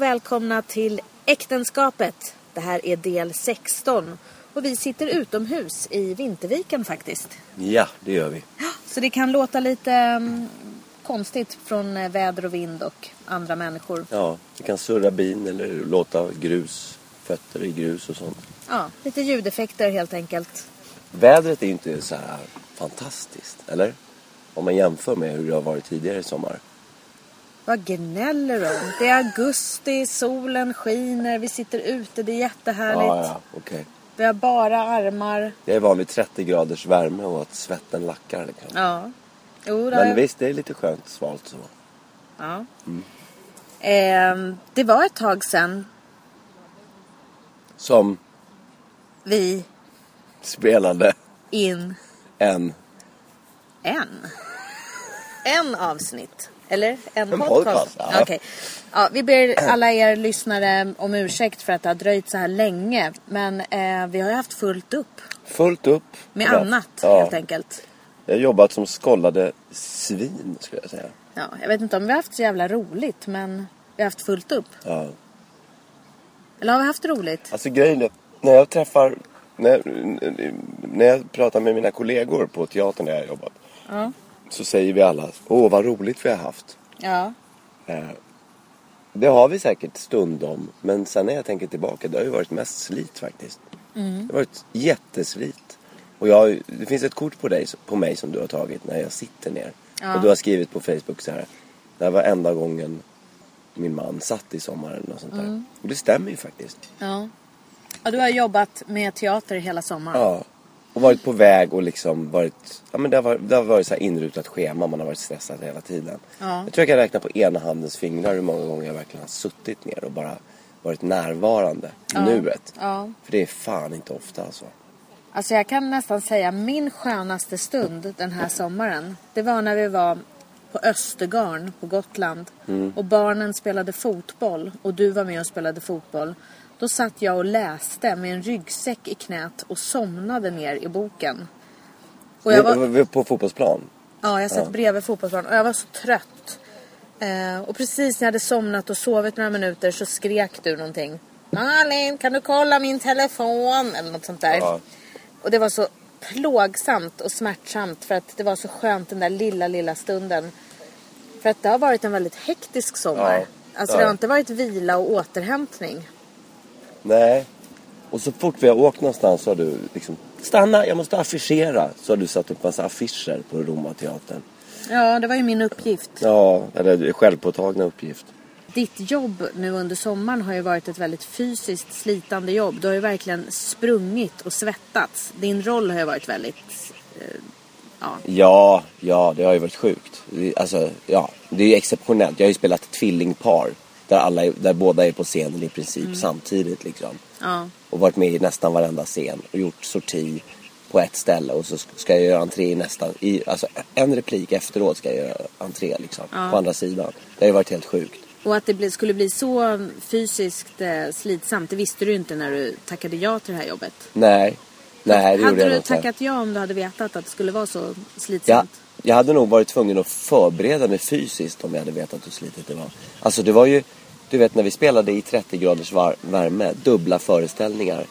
och välkomna till Äktenskapet. Det här är del 16 och vi sitter utomhus i Vinterviken faktiskt. Ja, det gör vi. Så det kan låta lite mm, konstigt från eh, väder och vind och andra människor. Ja, det kan surra bin eller låta grus, fötter i grus och sånt. Ja, lite ljudeffekter helt enkelt. Vädret är ju inte så här fantastiskt, eller? Om man jämför med hur det har varit tidigare i sommar. Vad gnäller du om? Det är augusti, solen skiner, vi sitter ute, det är jättehärligt. Ja, ja, okej. Vi har bara armar. Jag är van vid 30 graders värme och att svetten lackar. Liksom. Ja. Jo, Men visst, det är lite skönt svalt så. ja. Ehm, det var ett tag sedan Som vi spelade in en... en. En avsnitt. Eller en, En podcast? podcast, ja. Okej. Ja, vi ber alla er lyssnare om ursäkt för att det har dröjt så här länge. Men eh, vi har ju haft fullt upp Fullt upp. med Ja. annat Ja. helt enkelt. Jag har jobbat som skollade svin, skulle jag säga. Ja, jag vet inte om vi har haft så jävla roligt men vi har haft fullt upp. Ja. Eller har vi haft roligt? Alltså grejen är, när jag träffar, när, när jag pratar med mina kollegor på teatern där jag har jobbat. Ja. Så säger vi alla, åh vad roligt vi har haft. Ja. Eh, det har vi säkert stundom, men sen när jag tänker tillbaka, det har ju varit mest slit faktiskt. Mm. Det har varit jätteslit. Och jag, det finns ett kort på, dig, på mig som du har tagit när jag sitter ner. Ja. Och du har skrivit på Facebook så här. Det här var enda gången min man satt i sommaren och sånt där. Mm. Och det stämmer ju faktiskt. ja. Ja, du har jobbat med teater hela sommaren. Ja. Och varit på väg och liksom varit, ja men det har varit, det har varit så här inrutat schema, man har varit stressad hela tiden. Ja. Jag tror jag kan räkna på ena handens fingrar hur många gånger jag verkligen har suttit ner och bara varit närvarande i nuet. Ja. För det är fan inte ofta alltså. Alltså jag kan nästan säga min skönaste stund den här sommaren. Det var när vi var på Östergarn på Gotland. Och barnen spelade fotboll och du var med och spelade fotboll. Då satt jag och läste med en ryggsäck i knät och somnade ner i boken. Och jag var, Vi var på fotbollsplan. ja, jag satt bredvid fotbollsplanen och jag var så trött. Eh, och precis när jag hade somnat och sovit några minuter så skrek du någonting. Malin, kan du kolla min telefon? Eller något sånt där. Ja. Och det var så plågsamt och smärtsamt för att det var så skönt den där lilla, lilla stunden. För att det har varit en väldigt hektisk sommar. Ja, Alltså ja. det har inte varit vila och återhämtning. Nej. Och så fort vi har åkt någonstans så har du liksom Stanna, jag måste affischera. Så har du satt upp massa affischer på Romateatern. Ja, det var ju min uppgift. Ja, eller självpåtagna uppgift. Ditt jobb nu under sommaren har ju varit ett väldigt fysiskt slitande jobb. Du har ju verkligen sprungit och svettats. Din roll har ju varit väldigt... Eh, ja. Ja, ja, det har ju varit sjukt. Alltså, ja, det är ju exceptionellt. Jag har ju spelat tvillingpar. Där, alla är, där båda är på scenen i princip samtidigt liksom. ja. Och varit med i nästan varenda scen. Och gjort sorti på ett ställe. Och så ska jag göra entré i nästan, i, alltså en replik efteråt ska jag göra entré liksom. På andra sidan. Det har ju varit helt sjukt. Och att det skulle bli så fysiskt eh, slitsamt, det visste du inte när du tackade ja till det här jobbet. Nej, nej det gjorde hade jag du inte. tackat ja om du hade vetat att det skulle vara så Ja, slitsamt? jag hade nog varit tvungen att förbereda mig fysiskt om jag hade vetat hur slitigt det var. Alltså det var ju, du vet när vi spelade i 30 graders värme, dubbla föreställningar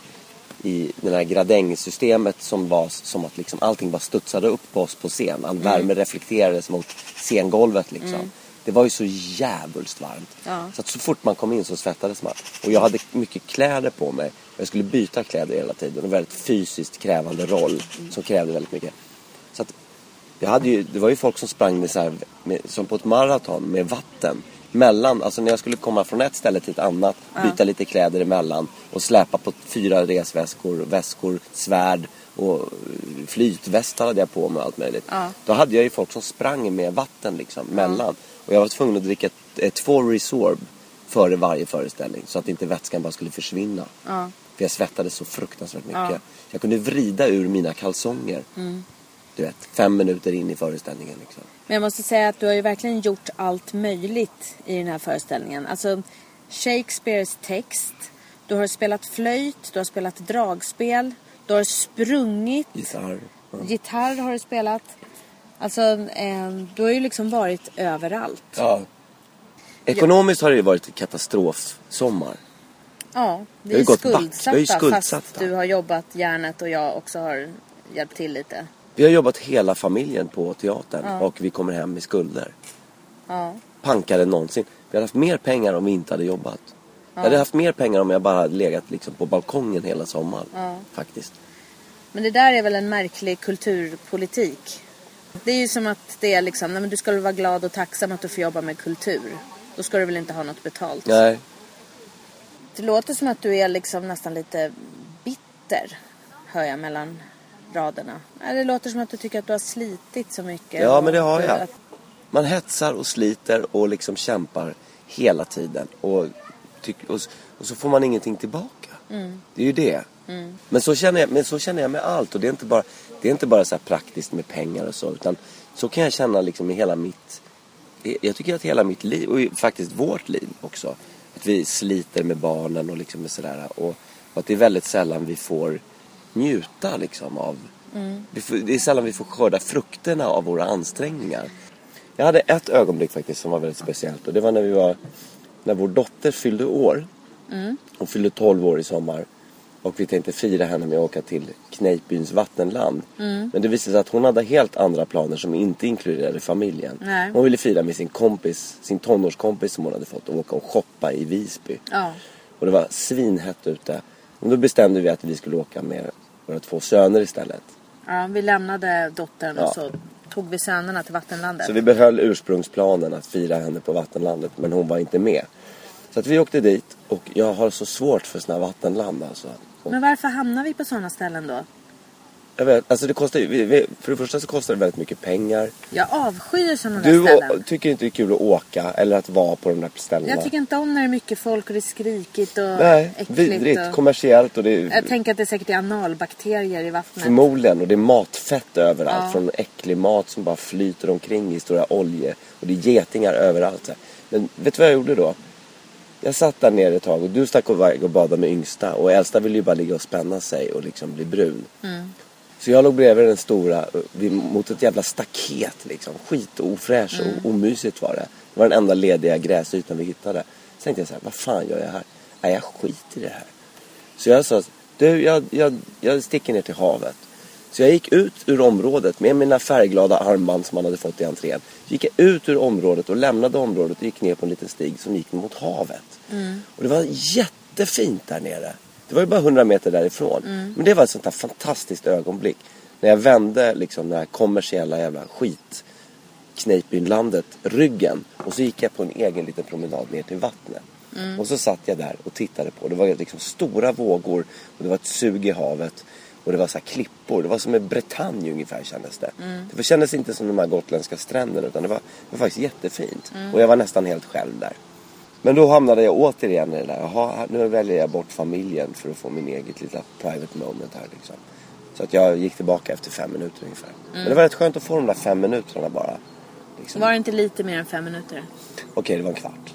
i det här gradängsystemet som var som att liksom allting bara studsade upp på oss på scen. All värme reflekterades mot scengolvet liksom. Det var ju så jävligt varmt. Ja. Så att så fort man kom in så svettades man. Och jag hade mycket kläder på mig. Jag skulle byta kläder hela tiden. En väldigt fysiskt krävande roll som krävde väldigt mycket. Så att jag hade ju, det var ju folk som sprang med så här, med, som på ett maraton med vatten. Mellan, alltså när jag skulle komma från ett ställe till ett annat, byta lite kläder emellan och släpa på fyra resväskor, väskor, svärd och flytvästar hade jag på mig och allt möjligt. Ja. Då hade jag ju folk som sprang med vatten liksom mellan. Och jag var tvungen att dricka två Resorb före varje föreställning så att inte vätskan bara skulle försvinna. För jag svettades så fruktansvärt mycket. Ja. Mm. Jag kunde vrida ur mina kalsonger. Du vet, fem minuter in i föreställningen liksom. Men jag måste säga att du har ju verkligen gjort allt möjligt i den här föreställningen. Alltså Shakespeares text, du har spelat flöjt, du har spelat dragspel, du har sprungit, Gitarr. Ja. gitarr har du spelat. Alltså, eh, du har ju liksom varit överallt. ja. Ekonomiskt har det ju varit katastrofsommar. Ja, vi är back. Vi är skuldsatta, fast skuldsatta. du har jobbat järnet och jag också har hjälpt till lite. Vi har jobbat hela familjen på teatern och vi kommer hem med skulder. Ja. Pankare än någonsin. Vi hade haft mer pengar om vi inte hade jobbat. Jag hade haft mer pengar om jag bara hade legat liksom på balkongen hela sommaren. Faktiskt. Men det där är väl en märklig kulturpolitik. Det är ju som att det är liksom, nej men du ska väl vara glad och tacksam att du får jobba med kultur. Då ska du väl inte ha något betalt. Nej. Det låter som att du är liksom nästan lite bitter, hör jag mellan raderna. Det låter som att du tycker att du har slitit så mycket. Ja men det har jag. Man hetsar och sliter och liksom kämpar hela tiden. Och, och, och så får man ingenting tillbaka. Det är ju det. Men, så känner jag, men så känner jag med allt. Och det är inte bara, det är inte bara så praktiskt med pengar och så. Utan så kan jag känna liksom i hela mitt... Jag tycker att hela mitt liv, och faktiskt vårt liv också. Att vi sliter med barnen och liksom sådär. Och, och att det är väldigt sällan vi får njuta liksom av... Får, det är sällan vi får skörda frukterna av våra ansträngningar. Jag hade ett ögonblick faktiskt som var väldigt speciellt och det var när vi var när vår dotter fyllde år. Hon fyllde 12 år i sommar. Och vi tänkte fira henne med att åka till Kneippbyns vattenland. Men det visade sig att hon hade helt andra planer som inte inkluderade familjen. Nej. Hon ville fira med sin kompis, sin tonårskompis som hon hade fått och åka och shoppa i Visby. Ja. Och det var svinhett ute. Och då bestämde vi att vi skulle åka med våra två söner istället. ja, vi lämnade dottern Ja. och så tog vi sönerna till vattenlandet. Så vi behöll ursprungsplanen att fira henne på vattenlandet men hon var inte med. Så att vi åkte dit och jag har så svårt för här vattenland alltså. Och Men varför hamnar vi på sådana ställen då? Jag vet, alltså det kostar ju, för det första så kostar det väldigt mycket pengar. Jag avskyr sådana där Du ställen. å- tycker inte det är kul att åka eller att vara på de där ställena. Jag tycker inte om när det är mycket folk och det är skrikigt och Nej, äckligt. vidrigt, och... kommersiellt och det är Jag tänker att det säkert är analbakterier i vattnet. Förmodligen. Och det är matfett överallt. Ja. Från äcklig mat som bara flyter omkring i stora oljor. Och det är getingar överallt. Men vet du vad jag gjorde då? Jag satt där nere ett tag och du stack iväg och badade med yngsta. Och äldsta ville ju bara ligga och spänna sig och liksom bli brun. Så jag låg bredvid den stora eh, mot ett jävla staket liksom. Skit och ofräsch och omysigt var det. Det var den enda lediga gräsytan vi hittade. Så tänkte jag så här, vad fan gör jag här? Nej, jag skiter i det här. Så jag sa, du jag, jag, jag sticker ner till havet. Så jag gick ut ur området med mina färgglada armband som man hade fått i entrén. Så gick jag ut ur området och lämnade området och gick ner på en liten stig som gick mot havet. Och det var jättefint där nere. Det var ju bara 100 meter därifrån. Men det var ett sånt här fantastiskt ögonblick. När jag vände liksom den här kommersiella jävla skit Kneippbynlandet ryggen och så gick jag på en egen liten promenad ner till vattnet. Och så satt jag där och tittade på. Det var liksom stora vågor och det var ett sug i havet. Och det var så här klippor. Det var som en Bretagne ungefär kändes det. Det kändes inte som de här gotländska stränderna utan det var, det var faktiskt jättefint. Och jag var nästan helt själv där. Men då hamnade jag återigen i det där. Jaha, nu väljer jag bort familjen för att få min eget lilla private moment här liksom. Så att jag gick tillbaka efter fem minuter ungefär. Men det var rätt skönt att få de där fem minuterna bara. Liksom. Var det inte lite mer än fem minuter? Okej, det var en kvart.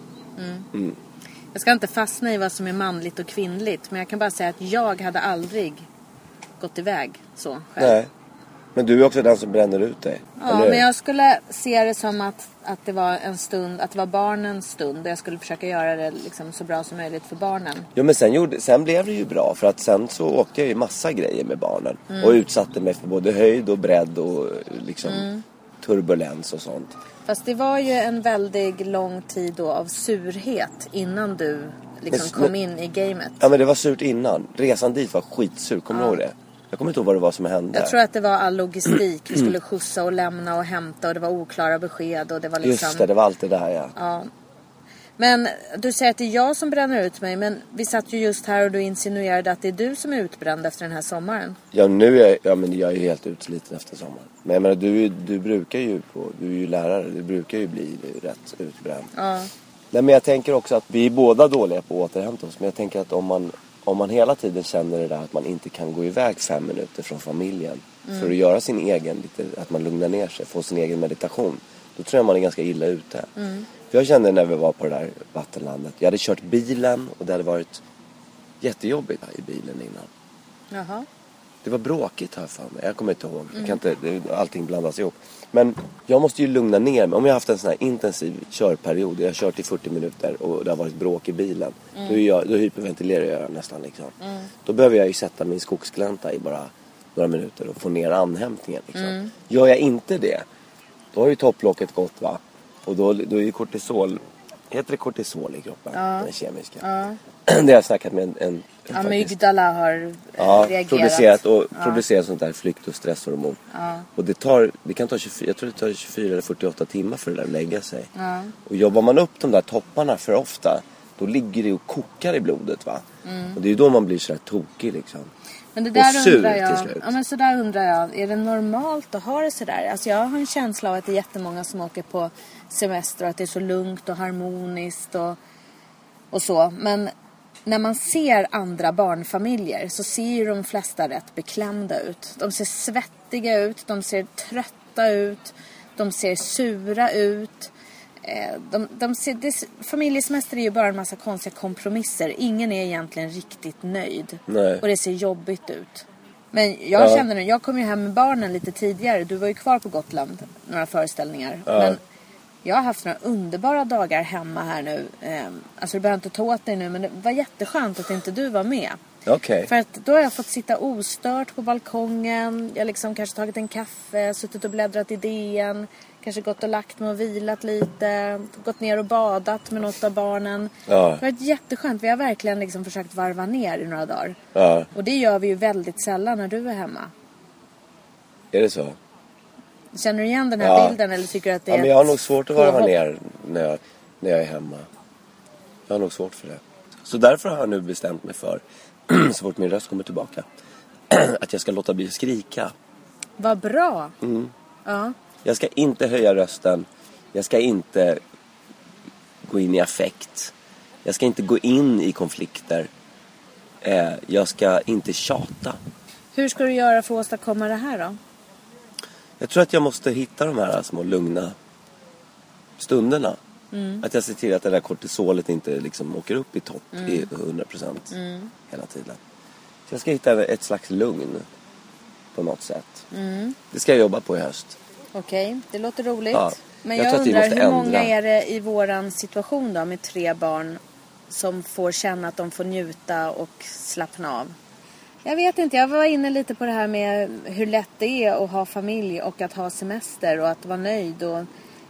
Jag ska inte fastna i vad som är manligt och kvinnligt. Men jag kan bara säga att jag hade aldrig gått iväg så själv. Nej. Men du är också den som bränner ut dig. Ja, men jag skulle se det som att, att det var en stund, att det var barnens stund. Och jag skulle försöka göra det liksom så bra som möjligt för barnen. Jo men sen, gjorde, sen blev det ju bra för att sen så åkte jag ju massa grejer med barnen. Mm. Och utsatte mig för både höjd och bredd och liksom Mm. turbulens och sånt. Fast det var ju en väldigt lång tid då av surhet innan du liksom Men- kom in i gamet. Ja men det var surt innan. Resan dit var skitsur, kommer du ihåg det? Jag kommer inte ihåg vad det var som hände. Jag tror att det var all logistik. Vi skulle skjutsa och lämna och hämta och det var oklara besked och det var liksom... Just det, det var allt det där ja. Ja. Men du säger att det är jag som bränner ut mig. Men vi satt ju just här och du insinuerade att det är du som är utbränd efter den här sommaren. Ja nu är jag, ja, men jag är helt utsliten efter sommaren. Men jag menar du, du brukar ju på, du är ju lärare, du brukar ju bli rätt utbränd. Ja. Nej men jag tänker också att vi är båda dåliga på att återhämta oss. Men jag tänker att om man, om man hela tiden känner det där att man inte kan gå iväg fem minuter från familjen. För att göra sin egen, lite, att man lugnar ner sig, få sin egen meditation. Då tror jag man är ganska illa ute. För jag kände när vi var på det där vattenlandet. Jag hade kört bilen och det hade varit jättejobbigt i bilen innan. Jaha. Det var bråkigt jag för mig. Jag kommer inte ihåg. Jag kan inte, allting blandas ihop. Men jag måste ju lugna ner mig. Om jag har haft en sån här intensiv körperiod. Jag har kört i 40 minuter och det har varit bråk i bilen. Då, är jag, då hyperventilerar jag nästan liksom. Då behöver jag ju sätta min skogsglänta i bara några minuter och få ner andhämtningen. Liksom. Gör jag inte det. Då har ju topplocket gått va. Och då, då är ju kortisol. Heter det kortisol i kroppen? Den kemiska. det har jag snackat med en, en, Amygdala har eh, Ja, reagerat. producerat och producerat sånt där flykt och stresshormon. Och det tar, det kan ta 24, jag tror det tar 24 eller 48 timmar för det där att lägga sig. Och jobbar man upp de där topparna för ofta, då ligger det och kokar i blodet va. Mm. Och det är ju då man blir sådär tokig liksom. Men det Och där sur undrar till jag. slut. Ja, men så där undrar jag. Är det normalt att ha det sådär? Alltså jag har en känsla av att det är jättemånga som åker på semester och att det är så lugnt och harmoniskt och, och så. Men när man ser andra barnfamiljer så ser ju de flesta rätt beklämda ut. De ser svettiga ut, de ser trötta ut, de ser sura ut. Eh, De, de ser, det, familjesemester är ju bara en massa konstiga kompromisser. Ingen är egentligen riktigt nöjd. Nej. Och det ser jobbigt ut. Men jag Ja. känner nu, jag kom ju hem med barnen lite tidigare. Du var ju kvar på Gotland, några föreställningar. Men jag har haft några underbara dagar hemma här nu. Ehm, Alltså du behöver inte ta åt dig nu, men det var jätteskönt att inte du var med. Okej. För att då har jag fått sitta ostört på balkongen. Jag har liksom kanske tagit en kaffe, suttit och bläddrat i DN. Kanske gått och lagt mig och vilat lite. Gått ner och badat med något av barnen. Ja. Det har varit jätteskönt. Vi har verkligen liksom försökt varva ner i några dagar. Ja, Och det gör vi ju väldigt sällan när du är hemma. är det så? Känner du igen den här Ja. bilden eller tycker att det Ja, är men jag har nog svårt att varva ner när jag, när jag är hemma. Jag har nog svårt för det. Så därför har jag nu bestämt mig för, så fort min röst kommer tillbaka, att jag ska låta bli att skrika. Vad bra. Mm. Ja. Jag ska inte höja rösten. Jag ska inte gå in i affekt. Jag ska inte gå in i konflikter. Eh, jag ska inte tjata. Hur ska du göra för att åstadkomma det här då? Jag tror att jag måste hitta de här små lugna stunderna. Mm. Att jag ser till att det där kortisolet inte liksom åker upp i topp Mm. i 100% hela tiden. Så jag ska hitta ett slags lugn på något sätt. Mm. Det ska jag jobba på i höst. Okej, det låter roligt. Ja, Men jag jag, undrar, hur många ändra. är det i våran situation då med tre barn som får känna att de får njuta och slappna av? Jag vet inte, jag var inne lite på det här med hur lätt det är att ha familj och att ha semester och att vara nöjd. Och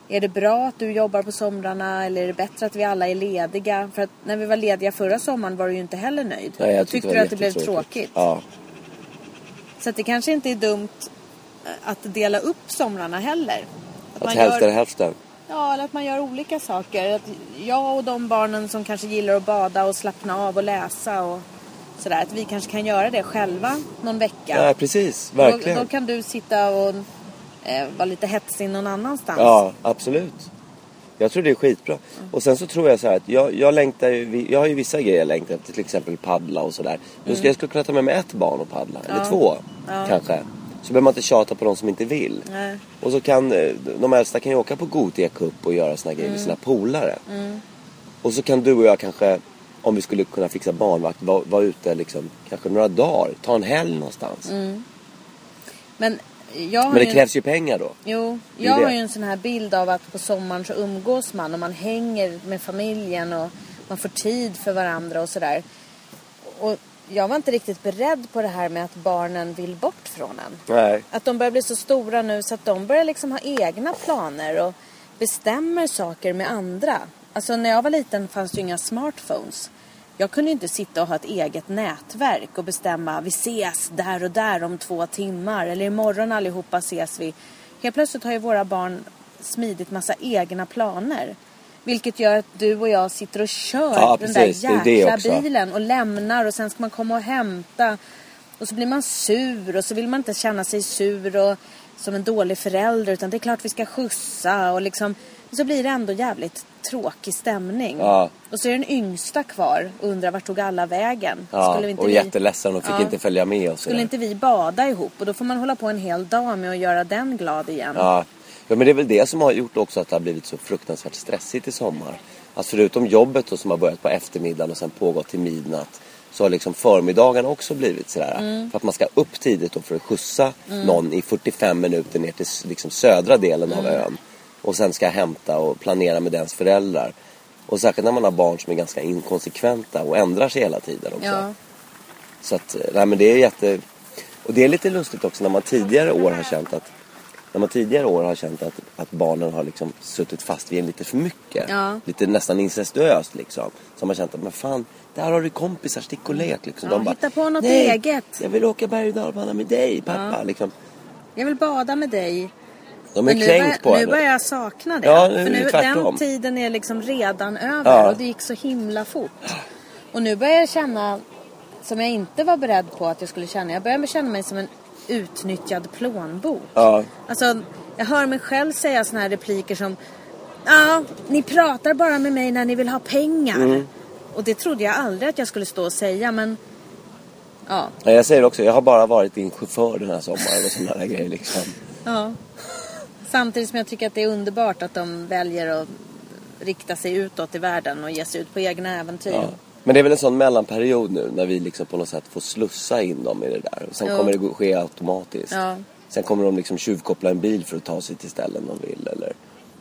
är det bra att du jobbar på somrarna eller är det bättre att vi alla är lediga? För att när vi var lediga förra sommaren var du ju inte heller nöjd. Nej, jag tyckte du att det blev tråkigt. Ja, Så att det kanske inte är dumt eh, att dela upp somrarna heller. att man hälften gör- hälften. Ja, eller att man gör olika saker. Att jag och de barnen som kanske gillar att bada och slappna av och läsa och sådär. Att vi kanske kan göra det själva någon vecka. Ja, precis. då, Verkligen. då kan du sitta och eh, vara lite hetsig någon annanstans. Ja, absolut. Jag tror det är skitbra. Och sen så tror jag så här att jag, jag längtar ju, jag har ju vissa grejer jag längtar efter, till exempel paddla och sådär. Men ska jag skulle kunna ta med mig ett barn och paddla, eller Mm. Ja. två Ja. kanske. Så behöver man inte tjata på de som inte vill. Nej. Och så kan eh, de äldsta kan ju åka på Gothia Cup och göra såna grejer Mm. med sina polare. Och så kan du och jag kanske, om vi skulle kunna fixa barnvakt, vara vara ute liksom kanske några dagar, ta en helg någonstans. Mm. Men Men det ju... krävs ju pengar då. Jo, jag har ju en sån här bild av att på sommaren så umgås man och man hänger med familjen och man får tid för varandra och sådär. Och jag var inte riktigt beredd på det här med att barnen vill bort från en. Nej. Att de börjar bli så stora nu så att de börjar liksom ha egna planer och bestämmer saker med andra. Alltså när jag var liten fanns det ju inga smartphones. Jag kunde inte sitta och ha ett eget nätverk och bestämma vi ses där och där om två timmar eller imorgon allihopa ses vi. Helt plötsligt har ju våra barn smidigt massa egna planer. Vilket gör att du och jag sitter och kör Ja, den precis. där Det är det jäkla bilen och lämnar och sen ska man komma och hämta. Och så blir man sur och så vill man inte känna sig sur och som en dålig förälder utan det är klart vi ska skjutsa och liksom och så blir det ändå jävligt tråkig stämning. Ja. Och så är den yngsta kvar och undrar vart tog alla vägen? Ja, Skulle inte och vi- jätteledsen och fick Ja. inte följa med och Skulle inte vi bada ihop? Och då får man hålla på en hel dag med att göra den glad igen. Ja. ja, men det är väl det som har gjort också att det har blivit så fruktansvärt stressigt i sommar. Att förutom jobbet då, som har börjat på eftermiddagen och sen pågått till midnatt så har liksom förmiddagen också blivit sådär. Mm. För att man ska upp tidigt då för att skjutsa någon i 45 minuter ner till liksom södra delen av Mm. ön. Och sen ska hämta och planera med dens föräldrar. Och särskilt när man har barn som är ganska inkonsekventa och ändrar sig hela tiden också. Ja. Så att, nej men det är jätte... Och det är lite lustigt också när man tidigare år har känt att när man tidigare år har känt att, att barnen har liksom suttit fast vid en lite för mycket. Ja. Lite nästan incestuöst liksom. Så har man känt att men fan, där har du kompisar, stick och lek liksom. Ja, De bara, hitta på något "Nej, eget." jag vill åka berg och dalbana med dig pappa. Ja. Liksom. Jag vill bada med dig. De är nu, kränkt på nu henne. börjar jag sakna det. Ja, nu För nu, tvärtom. den tiden är liksom redan över Ja. och det gick så himla fort. Och nu börjar jag känna, som jag inte var beredd på att jag skulle känna, jag börjar känna mig som en utnyttjad plånbok. Ja. Alltså, jag hör mig själv säga såna här repliker som Ja, ni pratar bara med mig när ni vill ha pengar. Mm. Och det trodde jag aldrig att jag skulle stå och säga men Ja, Nej, jag säger också, jag har bara varit din chaufför den här sommaren och sådana där grejer liksom. Ja. Samtidigt som jag tycker att det är underbart att de väljer att rikta sig utåt i världen och ge sig ut på egna äventyr. Ja. Men det är väl en sån mellanperiod nu när vi liksom på något sätt får slussa in dem i det där. Och sen Jo. kommer det ske automatiskt. Ja. Sen kommer de liksom tjuvkoppla en bil för att ta sig till ställen de vill eller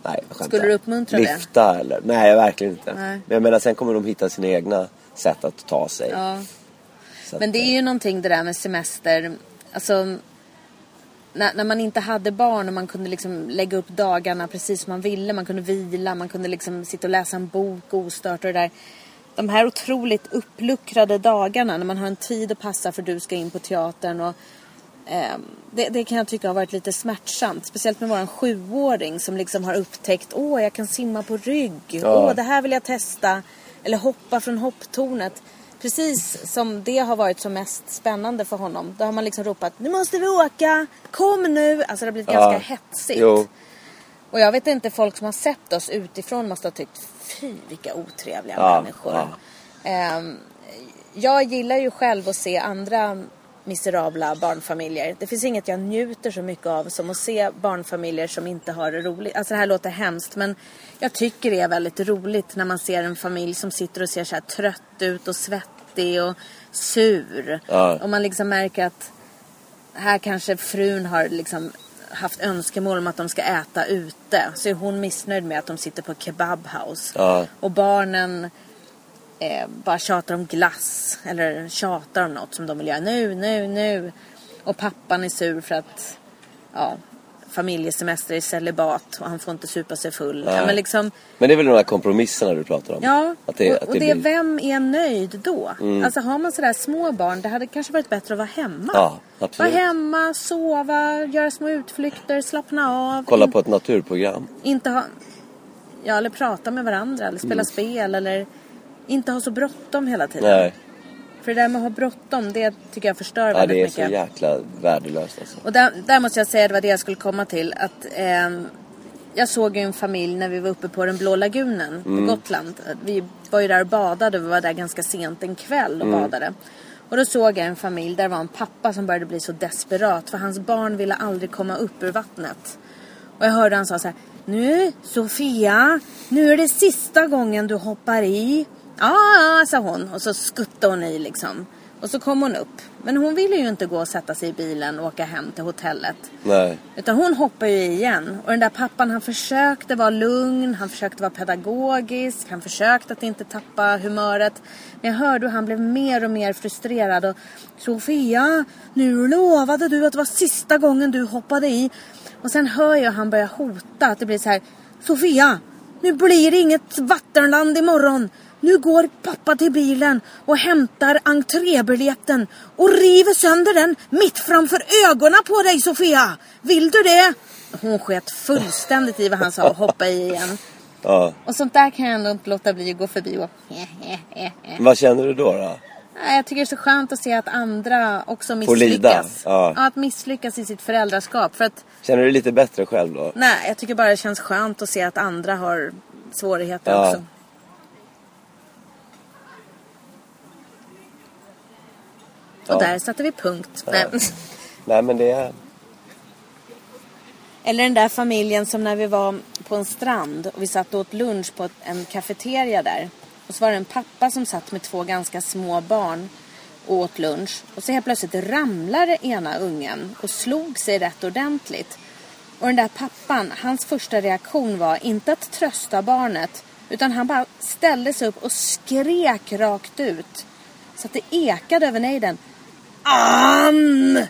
Nej, jag skämtar. Skulle du uppmuntra det? Lifta eller? Nej, verkligen inte. Nej. Men jag menar sen kommer de hitta sina egna sätt att ta sig. Ja. Att, Men det är ju någonting det där med semester. Alltså, när, när man inte hade barn och man kunde liksom lägga upp dagarna precis som man ville. Man kunde vila, man kunde liksom sitta och läsa en bok ostört och det där. De här otroligt uppluckrade dagarna när man har en tid att passa för du ska in på teatern och eh, det, det kan jag tycka har varit lite smärtsamt. Speciellt med våran sjuåring som liksom har upptäckt åh jag kan simma på rygg. Ja. Åh det här vill jag testa. Eller hoppa från hopptornet. Precis som det har varit som mest spännande för honom. Då har man liksom ropat nu måste vi åka, kom nu. Alltså det har blivit Ja. ganska hetsigt. Jo. Och jag vet inte, folk som har sett oss utifrån måste ha tyckt fy vilka otrevliga Ja, människor. ja. Ehm, jag gillar ju själv att se andra miserabla barnfamiljer. Det finns inget jag njuter så mycket av som att se barnfamiljer som inte har det roligt. Alltså det här låter hemskt men jag tycker det är väldigt roligt när man ser en familj som sitter och ser så här trött ut och svettig och sur. Ja. Och man liksom märker att här kanske frun har liksom haft önskemål om att de ska äta ute. Så är hon missnöjd med att de sitter på kebabhouse. Ja. Och barnen eh, bara tjatar om glass. Eller tjatar om något som de vill göra. Nu, nu, nu. Och pappan är sur för att ja, familjesemester i celibat och han får inte supa sig full. Ja, men liksom, Men det är väl de här kompromisserna du pratar om? Ja, Att det, och, att och det det, blir... vem är nöjd då? Mm. Alltså har man sådär små barn, det hade kanske varit bättre att vara hemma. Ja, absolut. Vara hemma, sova, göra små utflykter, slappna av. Kolla In- på ett naturprogram. Inte ha... Ja, eller prata med varandra eller spela spel eller inte ha så bråttom hela tiden. Mm. Nej, För det där med att ha bråttom, det tycker jag förstör ja, väldigt det är mycket. så jäkla värdelöst alltså. Och där, där måste jag säga, det var det jag skulle komma till. Att ehm, jag såg ju en familj när vi var uppe på den blå lagunen på Gotland. Vi var ju där och badade och vi var där ganska sent en kväll och badade. Och då såg jag en familj där var en pappa som började bli så desperat för hans barn ville aldrig komma upp ur vattnet. Och jag hörde han sa så här. Nu Sofia, nu är det sista gången du hoppar i. Ja, ja, sa hon. Och så skuttade hon i liksom. Och så kom hon upp. Men hon ville ju inte gå och sätta sig i bilen och åka hem till hotellet. Nej. Utan hon hoppade ju igen. Och den där pappan han försökte vara lugn, han försökte vara pedagogisk, han försökte att inte tappa humöret. Men jag hörde hur han blev mer och mer frustrerad. Och Sofia, nu lovade du att det var sista gången du hoppade i. Och sen hör jag han börja hota att det blir så här. Sofia, nu blir det inget vattenland imorgon. Nu går pappa till bilen och hämtar entrébiljetten och river sönder den mitt framför ögonen på dig Sofia. Vill du det? Hon sket fullständigt i vad han sa och hoppade i igen. Ja. Och sånt där kan jag ändå inte låta bli att gå förbi och Vad känner du då? då? Jag tycker det är så skönt att se att andra också misslyckas. ja. att misslyckas i sitt föräldraskap. För att, Känner du dig lite bättre själv då? nej, jag tycker bara det känns skönt att se att andra har svårigheter Ja. också. Ja. Och där satte vi punkt. Nej. Nej men det är... Eller den där familjen som när vi var på en strand och vi satt och åt lunch på en kafeteria där. Och så var det en pappa som satt med två ganska små barn. och åt lunch. Och så helt plötsligt ramlade ena ungen och slog sig rätt ordentligt. Och den där pappan, hans första reaktion var inte att trösta barnet utan han bara ställde sig upp och skrek rakt ut. Så att det ekade över nejden. Ann!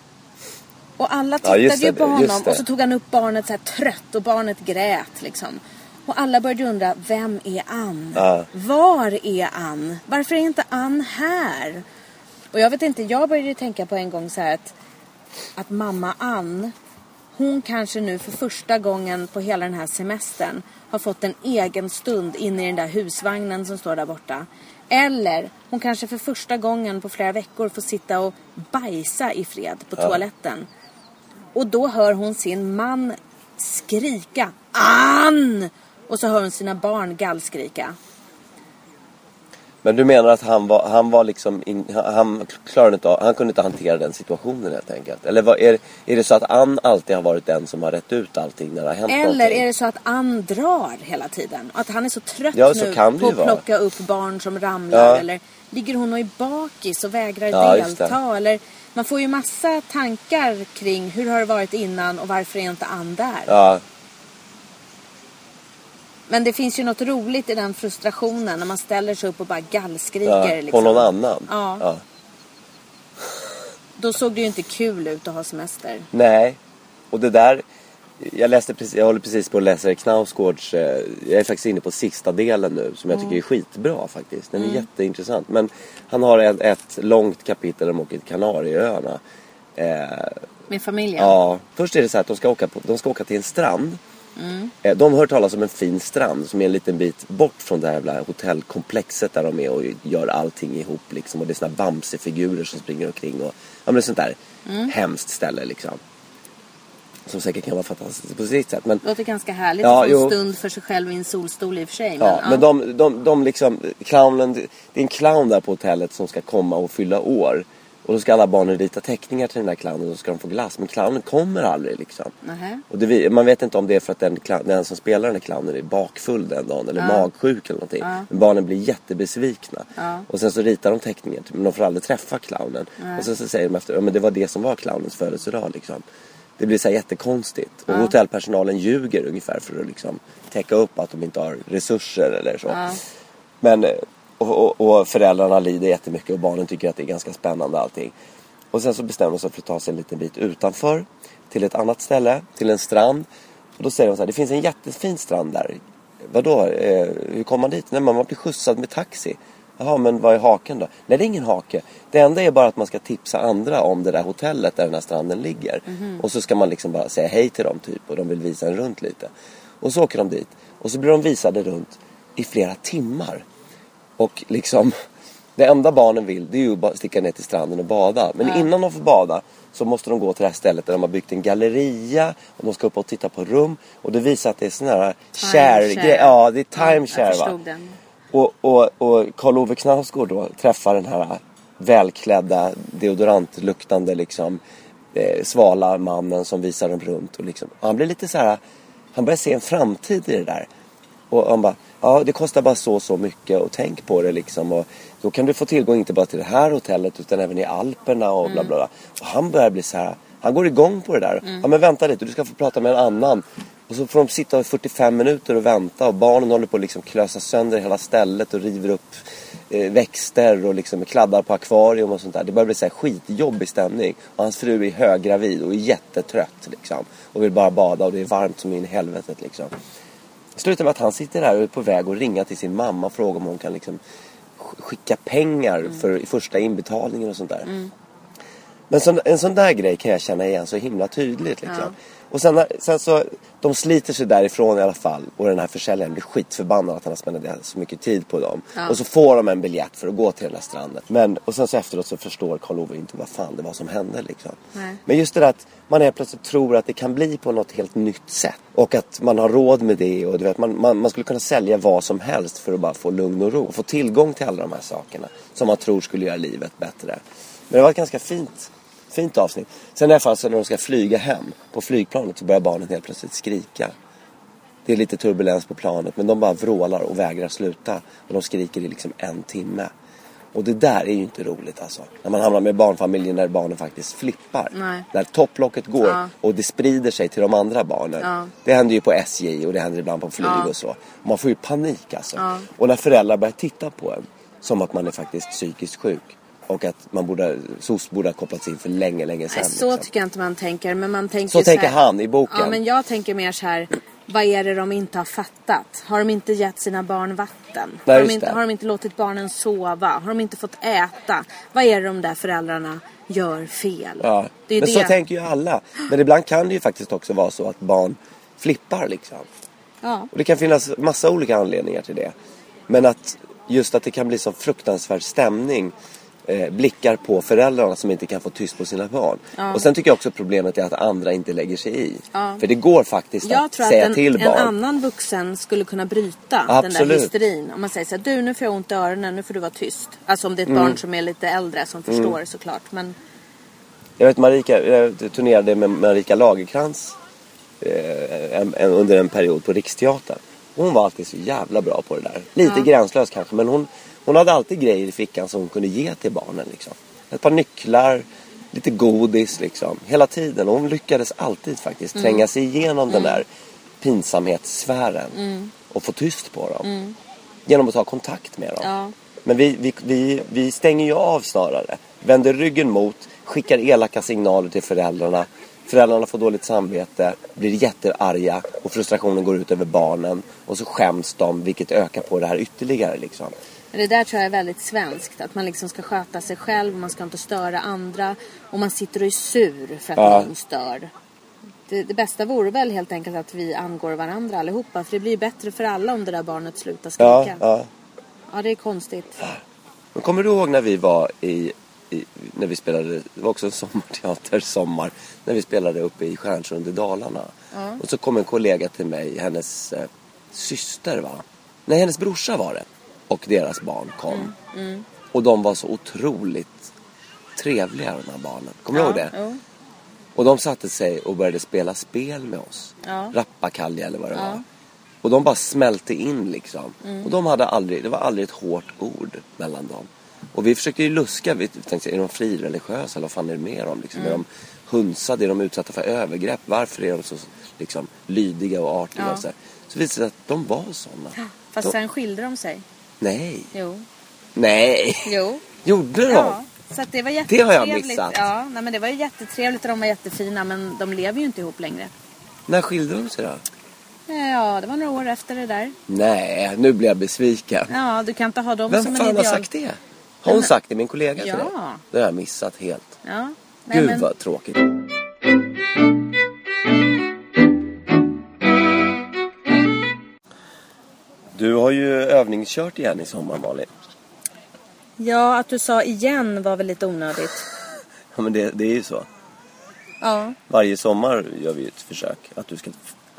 Och alla tittade det, ju på honom och så tog han upp barnet så här trött och barnet grät liksom. Och alla började undra, vem är Ann? Ja. Var är Ann? Varför är inte Ann här? Och jag vet inte, jag började ju tänka på en gång så här att, att mamma Ann, hon kanske nu för första gången på hela den här semestern har fått en egen stund inne i den där husvagnen som står där borta. Eller hon kanske för första gången på flera veckor får sitta och bajsa i fred på toaletten. Och då hör hon sin man skrika Ann! Och så hör hon sina barn gallskrika. Men du menar att han var, han var liksom, in, han- klarade inte av, han kunde inte hantera den situationen helt enkelt? Eller vad, är, är det så att Ann alltid har varit den som har rätt ut allting när det har hänt Eller någonting? är det så att Ann drar hela tiden? Att han är så trött Ja, så nu på att vara. plocka upp barn som ramlar. Ja. Eller ligger hon och är bakis och vägrar Ja, delta? Eller man får ju massa tankar kring hur har det varit innan och varför är inte Ann där? Ja, Men det finns ju något roligt i den frustrationen när man ställer sig upp och bara gallskriker. ja, liksom. på någon annan? Ja. ja. Då såg det ju inte kul ut att ha semester. Nej, och det där jag, läste precis, jag håller precis på att läsa Knausgårds, eh, jag är faktiskt inne på sista delen nu som jag tycker är skitbra faktiskt. Den är jätteintressant. Men han har ett, ett långt kapitel om åker till Kanarieöarna. Eh, Med familjen. Ja, först är det så här att de ska åka, på, de ska åka till en strand. Mm. De har hört talas om en fin strand som är en liten bit bort från det här jävla hotellkomplexet där de är och gör allting ihop liksom. Och det är såna bamsefigurer som springer omkring och ja men sånt där Mm. hemskt ställe liksom. Som säkert kan vara fantastiskt på sitt sätt. Men, Låter ganska härligt Ja, att få en stund för sig själv i en solstol i och för sig. Men, ja, men de, de, de liksom, clownen, det är en clown där på hotellet som ska komma och fylla år. Och då ska alla barnen rita teckningar till den där clownen och då ska de få glass. Men clownen kommer aldrig liksom. Nähä. Och det, man vet inte om det är för att den, den som spelar den här clownen är bakfull den dagen eller magsjuk eller någonting. Men barnen blir jättebesvikna. Ja. Och sen så ritar de teckningar men de får aldrig träffa clownen. Och sen så säger de efter, ja men det var det som var clownens födelsedag liksom. Det blir så här jättekonstigt. Och hotellpersonalen ljuger ungefär för att liksom täcka upp att de inte har resurser eller så. Men, eh, och, och, och föräldrarna lider jättemycket och barnen tycker att det är ganska spännande allting. Och sen så bestämmer de sig för att ta sig en liten bit utanför. Till ett annat ställe, till en strand. Och då säger de så här, det finns en jättefin strand där. Vadå, eh, hur kommer man dit? Nej man blir skjutsad med taxi. Jaha, men vad är haken då? Nej, det är ingen hake. Det enda är bara att man ska tipsa andra om det där hotellet där den här stranden ligger. Och så ska man liksom bara säga hej till dem typ och de vill visa en runt lite. Och så åker de dit. Och så blir de visade runt i flera timmar. Och liksom, det enda barnen vill det är ju bara sticka ner till stranden och bada. Men innan de får bada så måste de gå till det här stället där de har byggt en galleria och de ska upp och titta på rum. Och det visar att det är sån här share. Ja, det är timeshare va. Och, och, och Karl Ove Knausgård då träffar den här välklädda, deodorantluktande liksom eh, svala mannen som visar dem runt. Och liksom, och han blir lite så här, han börjar se en framtid i det där. Och han bara, ja det kostar bara så så mycket och tänk på det liksom. Och då kan du få tillgång inte bara till det här hotellet utan även i Alperna och bla bla bla. Och han börjar bli så här, han går igång på det där. Ja men vänta lite, du ska få prata med en annan. Och så får de sitta i 45 minuter och vänta och barnen håller på att liksom klösa sönder hela stället och river upp eh, växter och liksom kladdar på akvarium och sånt där. Det börjar bli så här skitjobbig stämning. Och hans fru är höggravid och är jättetrött liksom. Och vill bara bada och det är varmt som in i helvetet liksom. Slutar med att han sitter där och är på väg att ringa till sin mamma och fråga om hon kan liksom sk- skicka pengar för i första inbetalningen och sånt där. Men sån, en sån där grej kan jag känna igen så himla tydligt. Liksom. Ja. Och sen, sen så, de sliter sig därifrån i alla fall. Och den här försäljaren blir skitförbannad att han har spenderat så mycket tid på dem. Ja. Och så får de en biljett för att gå till den här stranden. Men, och sen så efteråt så förstår Karl Ove inte vad fan det var som hände. Liksom. Nej. Men just det där att man helt plötsligt tror att det kan bli på något helt nytt sätt. Och att man har råd med det. Och du vet, man, man, man skulle kunna sälja vad som helst för att bara få lugn och ro. Och få tillgång till alla de här sakerna. Som man tror skulle göra livet bättre. Men det var ett ganska fint, fint avsnitt. Sen i alla fall så när de ska flyga hem på flygplanet så börjar barnen helt plötsligt skrika. Det är lite turbulens på planet men de bara vrålar och vägrar sluta. Och de skriker i liksom en timme. Och det där är ju inte roligt alltså. När man hamnar med barnfamiljer när barnen faktiskt flippar. Nej. När topplocket går Ja. och det sprider sig till de andra barnen. Ja. Det händer ju på SJ och det händer ibland på flyg Ja. och så. Man får ju panik alltså. Och när föräldrar börjar titta på en som att man är faktiskt psykiskt sjuk. Och att man borde, SOS borde ha kopplats in för länge, länge sedan. Nej, så liksom. tycker jag inte man tänker. Men man tänker Så ju tänker här- han i boken. Ja, men jag tänker mer så här. Vad är det de inte har fattat? Har de inte gett sina barn vatten? Nej, har, de inte, har de inte låtit barnen sova? Har de inte fått äta? Vad är det de där föräldrarna gör fel? Ja. Det är men det. så tänker ju alla. Men ibland kan det ju faktiskt också vara så att barn flippar liksom. Ja. Och det kan finnas massa olika anledningar till det. Men att just att det kan bli så fruktansvärd stämning. Eh, blickar på föräldrarna som inte kan få tyst på sina barn. Och sen tycker jag också problemet är att andra inte lägger sig i. Ja. För det går faktiskt Jag att tror att säga en, till en barn. annan vuxen skulle kunna bryta den där Absolut. hysterin. Om man säger så här, du nu får jag ont i öronen, nu får du vara tyst. Alltså om det är ett Mm. barn som är lite äldre som förstår såklart. Men Jag vet Marika, jag turnerade med Marika Lagerkrans eh, en, en, under en period på Riksteatern. Hon var alltid så jävla bra på det där. Lite gränslös kanske men hon, hon hade alltid grejer i fickan som hon kunde ge till barnen. Liksom. Ett par nycklar, lite godis liksom. Hela tiden. Och hon lyckades alltid faktiskt tränga sig igenom den där pinsamhetssfären. Och få tyst på dem. Genom att ta kontakt med dem. Ja. Men vi, vi, vi, vi stänger ju av snarare. Vänder ryggen mot, skickar elaka signaler till föräldrarna. Föräldrarna får dåligt samvete, blir jättearga och frustrationen går ut över barnen. Och så skäms de, vilket ökar på det här ytterligare liksom. Men det där tror jag är väldigt svenskt. Att man liksom ska sköta sig själv, man ska inte störa andra. Och man sitter och är sur för att Ja. någon stör. Det, det bästa vore väl helt enkelt att vi angår varandra allihopa. För det blir ju bättre för alla om det där barnet slutar Ja, skrika. ja. Ja, det är konstigt. Men kommer du ihåg när vi var i, i när vi spelade, det var också en sommarteater, sommar, när vi spelade uppe i Stjärnsund i Dalarna. Och så kom en kollega till mig, hennes eh, syster va? Nej, hennes brorsa var det. Och deras barn kom. Och de var så otroligt trevliga de här barnen. Kommer du ihåg det? Jo. Och de satte sig och började spela spel med oss. Ja. Rappakalja eller vad det Ja. var. Och de bara smälte in liksom. Mm. Och de hade aldrig, det var aldrig ett hårt ord mellan dem. Och vi försökte ju luska, vi tänkte är de frireligiösa eller vad fan är det med dem? Liksom, Mm. Är de hunsade? Är de utsatta för övergrepp? Varför är de så liksom, lydiga och artiga? Ja. Och så, här? så visade det sig att de var sådana. Fast De- sen skilde de sig. Nej, Jo. nej, Jo. gjorde de? Ja. Så att det var Det jättetrevligt. har jag missat. Ja, nej, men det var ju jättetrevligt och de var jättefina. Men de lever ju inte ihop längre. När skilde de sig då? Ja, det var några år efter det där. Nej, nu blir jag besviken. Ja, du kan inte ha dem Vem som fan en har ideal. sagt det? Har hon sagt det, min kollega Ja. Det har jag missat helt. Ja. Nej, Gud men, vad tråkigt. Du har ju övningskört igen i sommar Malin. ja, att du sa igen var väl lite onödigt. Ja men det, det är ju så. Ja. Varje sommar gör vi ett försök att du ska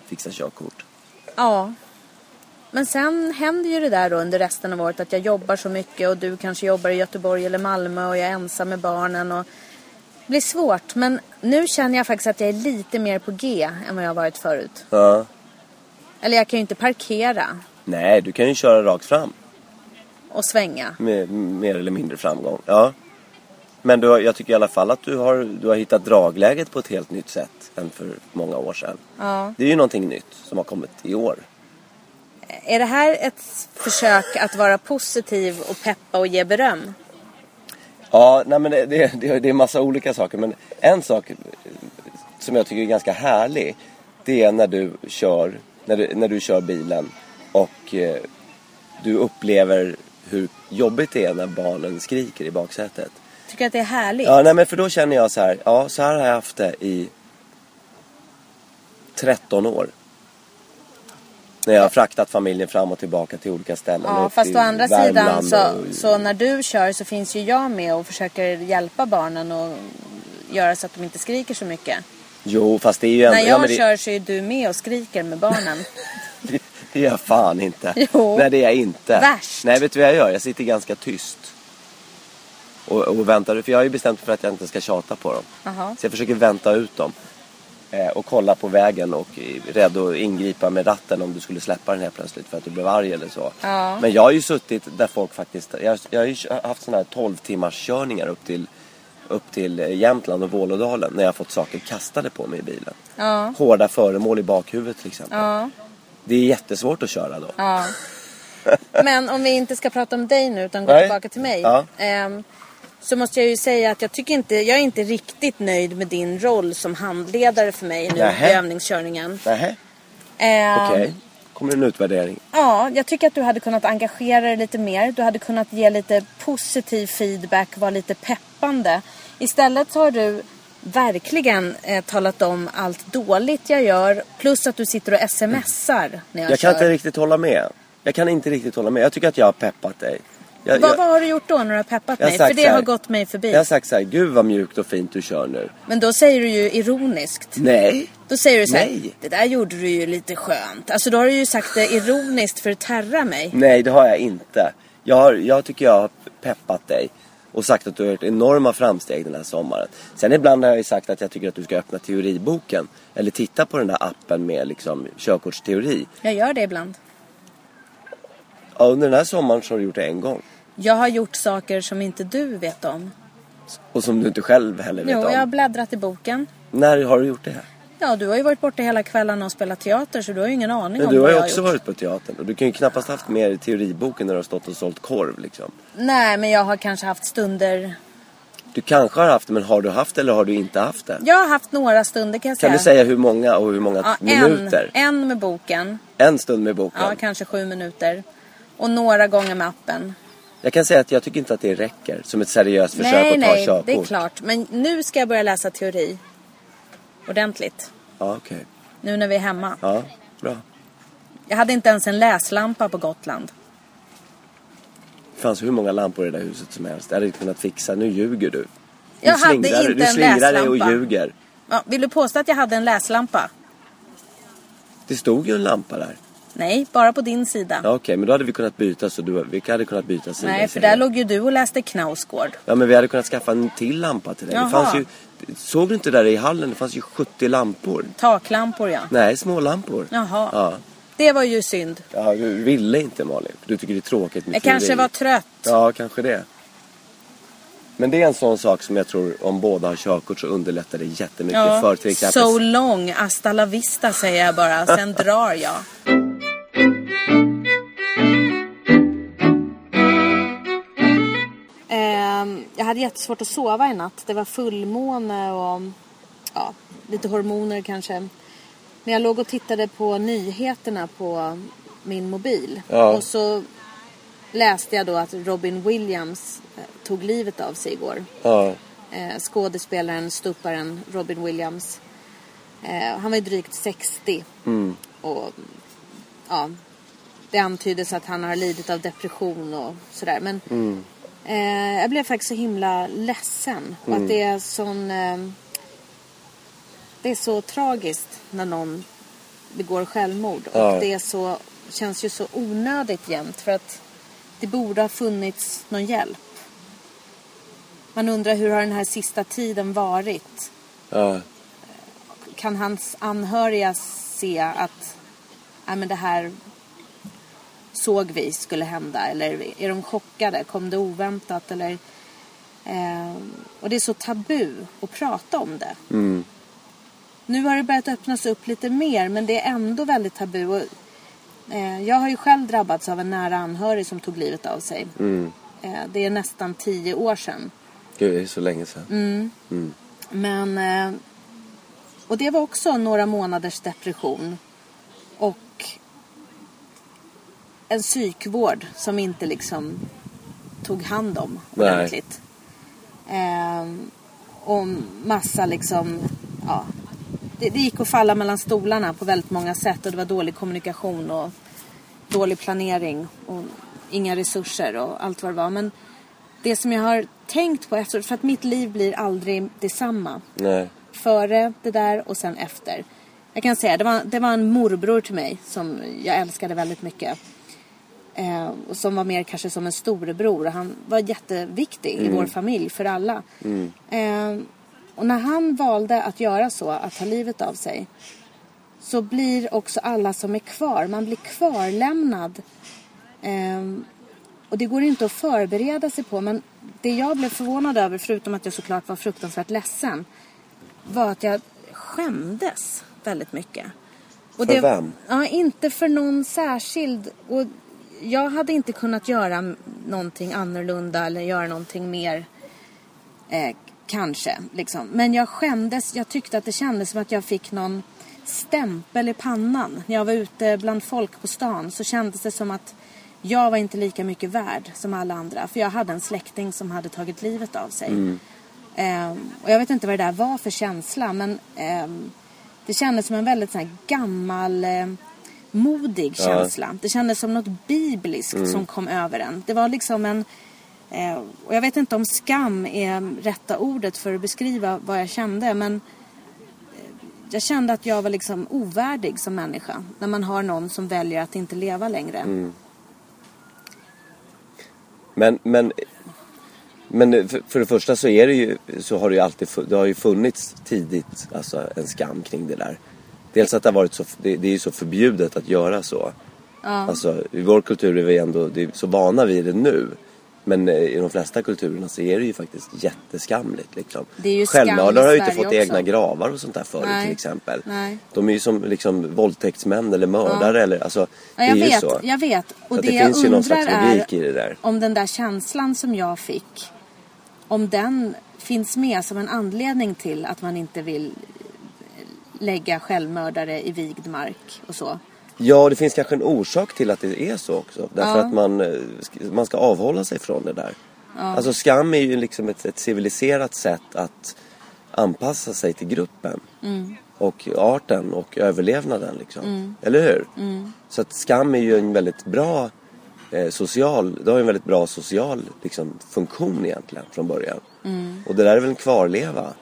fixa körkort. Ja. Men sen händer ju det där då under resten av året att jag jobbar så mycket och du kanske jobbar i Göteborg eller Malmö och jag är ensam med barnen och det blir svårt. Men nu känner jag faktiskt att jag är lite mer på G än vad jag har varit förut. Ja. Eller jag kan ju inte parkera Nej, du kan ju köra rakt fram. och svänga. Med mer eller mindre framgång. Ja. Men du, jag tycker i alla fall att du har, du har hittat dragläget på ett helt nytt sätt än för många år sedan. Ja. Det är ju någonting nytt som har kommit i år. Är det här ett försök att vara positiv och peppa och ge beröm? Ja, nej men det, det, det, det är massa olika saker. Men en sak som jag tycker är ganska härlig. Det är när du kör, när du, när du kör bilen och eh, du upplever hur jobbigt det är när barnen skriker i baksätet. Tycker att det är härligt? Ja, nej men för då känner jag så här. Ja, så här har jag haft det i 13 år. När jag har fraktat familjen fram och tillbaka till olika ställen. Ja, fast å andra Värmland sidan så, och- så när du kör så finns ju jag med och försöker hjälpa barnen och göra så att de inte skriker så mycket. Jo, fast det är ju ändå... när jag ja, det, kör så är du med och skriker med barnen. Det, är jag fan inte. Jo. Nej, det är jag inte. Värst. Nej, vet du vad jag gör? Jag sitter ganska tyst. Och, och väntar, för jag har ju bestämt mig för att jag inte ska tjata på dem. Jaha. Så jag försöker vänta ut dem. Eh, och kolla på vägen och är rädd att ingripa med ratten om du skulle släppa den helt plötsligt för att du blev arg eller så. Ja. Men jag har ju suttit där folk faktiskt, jag, jag har ju haft sådana här 12 timmars körningar upp till, upp till eh, Jämtland och Vålådalen när jag har fått saker kastade på mig i bilen. Ja. Hårda föremål i bakhuvudet till exempel. Ja. Det är jättesvårt att köra då. Ja. Men om vi inte ska prata om dig nu utan gå Nej. tillbaka till mig. Ja. ehm, så måste jag ju säga att jag tycker inte, jag är inte riktigt nöjd med din roll som handledare för mig nu Nähä. i övningskörningen. Nähä, Ehm, okej. Kommer en utvärdering. Ja, jag tycker att du hade kunnat engagera dig lite mer. Du hade kunnat ge lite positiv feedback, vara lite peppande. Istället så har du verkligen eh, talat om allt dåligt jag gör. Plus att du sitter och smsar när jag, Jag kör. kan inte riktigt hålla med. Jag kan inte riktigt hålla med. Jag tycker att jag har peppat dig. Jag, vad, jag, vad har du gjort då när du har peppat jag mig? För det här- har gått mig förbi. jag har sagt så här, gud vad mjukt och fint du kör nu. Men då säger du ju ironiskt. Nej. Då säger du så här, Nej. det där gjorde du ju lite skönt. Alltså då har du ju sagt det ironiskt för att terra mig. Nej, det har jag inte. Jag, har, jag tycker jag har peppat dig och sagt att du har gjort enorma framsteg den här sommaren. Sen ibland har jag ju sagt att jag tycker att du ska öppna teoriboken. Eller titta på den där appen med liksom körkortsteori. Jag gör det ibland. Ja, under den här sommaren så har du gjort det en gång. Jag har gjort saker som inte du vet om. Och som du inte själv heller vet Jo, om. jag har bläddrat i boken. När har du gjort det? Ja, du har ju varit borta hela kvällarna och spelat teater så du har ju ingen aning Men om du har vad ju jag också gjort. varit på teatern. Och du kan ju knappast haft mer i teoriboken när du har stått och sålt korv liksom. Nej, men jag har kanske haft stunder. Du kanske har haft det, men har du haft det eller har du inte haft det? Jag har haft några stunder kan jag Kan säga. du säga hur många och hur många ja, minuter? En, en med boken. En stund med boken. Ja, kanske sju minuter. Och några gånger med appen. Jag kan säga att jag tycker inte att det räcker som ett seriöst försök nej, att ta nej, körkort. det är klart. Men nu ska jag börja läsa teori. Ordentligt. Ja, okej. Nu när vi är hemma. Ja, bra. Jag hade inte ens en läslampa på Gotland. Det fanns hur många lampor i det där huset som helst. Jag hade kunnat fixa. Nu ljuger du. Du Jag hade inte du en slingrar dig och läslampa. ljuger. Ja, vill du påstå att jag hade en läslampa? Det stod ju en lampa där. Nej, bara på din sida. Ja, okej, men då hade vi kunnat byta så du, vi hade kunnat byta sida. Nej, för där låg ju du och läste Knausgård. Ja, men vi hade kunnat skaffa en till lampa till dig. Det Jaha. fanns ju, såg du inte där i hallen? Det fanns ju 70 lampor. Taklampor ja. Nej, små lampor. Jaha. Ja. Det var ju synd. ja, du ville inte Malin. Du tycker det är tråkigt med Jag teori. kanske var trött. Ja, kanske det. Men det är en sån sak som jag tror om båda har körkort så underlättar det jättemycket för till exempel... So long, hasta la vista säger jag bara. Sen drar jag. Hade jättesvårt att sova i natt. Det var fullmåne och ja, lite hormoner kanske. Men jag låg och tittade på nyheterna på min mobil. Ja. Och så läste jag då att Robin Williams eh, tog livet av sig igår Ja, eh, skådespelaren, stuparen Robin Williams. Eh, han var ju drygt 60. Och ja, det antyddes att han har lidit av depression och sådär. Men eh, jag blev faktiskt så himla ledsen. Och att det är sån... Eh, det är så tragiskt när någon begår självmord. Ja. Och det är så, känns ju så onödigt jämt. För att det borde ha funnits någon hjälp. Man undrar hur har den här sista tiden varit? ja. Kan hans anhöriga se att Nej, men det här såg vi skulle hända? Eller är de chockade? Kom det oväntat? Eller, eh, och det är så tabu att prata om det. Mm. Nu har det börjat öppnas upp lite mer men det är ändå väldigt tabu. Och, eh, jag har ju själv drabbats av en nära anhörig som tog livet av sig. Mm. Eh, det är nästan tio år sedan. Gud, det är så länge sedan. Men... Eh, och det var också några månaders depression. Och en psykvård som inte liksom tog hand om ordentligt. Eh, och massa liksom... Ja, det, det gick att falla mellan stolarna på väldigt många sätt. Och det var dålig kommunikation och dålig planering. Och inga resurser och allt vad det var. Men det som jag har tänkt på efteråt, för att mitt liv blir aldrig detsamma. Nej. Före det där och sen efter. Jag kan säga, det var, det var en morbror till mig som jag älskade väldigt mycket. Eh, och som var mer kanske som en storebror. Han var jätteviktig i vår familj för alla. Eh, och när han valde att göra så, att ta livet av sig, så blir också alla som är kvar, man blir kvarlämnad. Ehm, och det går inte att förbereda sig på, men det jag blev förvånad över, förutom att jag såklart var fruktansvärt ledsen, var att jag skämdes väldigt mycket. Och för det, vem? Ja, inte för någon särskild. Och jag hade inte kunnat göra någonting annorlunda eller göra någonting mer. Eh, kanske, liksom. Men jag skämdes. Jag tyckte att det kändes som att jag fick någon stämpel i pannan. När jag var ute bland folk på stan så kändes det som att jag var inte lika mycket värd som alla andra. För jag hade en släkting som hade tagit livet av sig. Mm. Eh, och jag vet inte vad det där var för känsla men eh, det kändes som en väldigt så här, gammal eh, modig känsla. Ja. Det kändes som något bibliskt mm. som kom över en. Det var liksom en eh, och jag vet inte om skam är rätta ordet för att beskriva vad jag kände men eh, jag kände att jag var liksom ovärdig som människa när man har någon som väljer att inte leva längre. Mm. Men, men men för, det första så är det ju, så har det ju alltid, det har ju funnits tidigt alltså en skam kring det där. Dels att det har varit så, det, det är ju så förbjudet att göra så. Ja. Alltså i vår kultur är vi ändå det är så vana vid det nu. Men eh, i de flesta kulturerna så är det ju faktiskt jätteskamligt. Liksom. Självmördare har ju inte fått också. egna gravar och sånt där förut till exempel. Nej. De är ju som liksom våldtäktsmän eller mördare. Ja. Eller, alltså, ja, jag, vet, jag vet. Och så det, det finns ju någon slags logik i det där. Om den där känslan som jag fick om den finns med som en anledning till att man inte vill lägga självmördare i vigd mark och så. Ja, det finns kanske en orsak till att det är så också. Därför ja. att man, eh, man ska avhålla sig från det där. Ja. Alltså skam är ju liksom ett, ett civiliserat sätt att anpassa sig till gruppen. Mm. Och arten och överlevnaden liksom. Mm. Eller hur? Mm. Så att skam är ju en väldigt bra eh, social, det har ju en väldigt bra social liksom, funktion egentligen från början. Mm. Och det där är väl en kvarleva.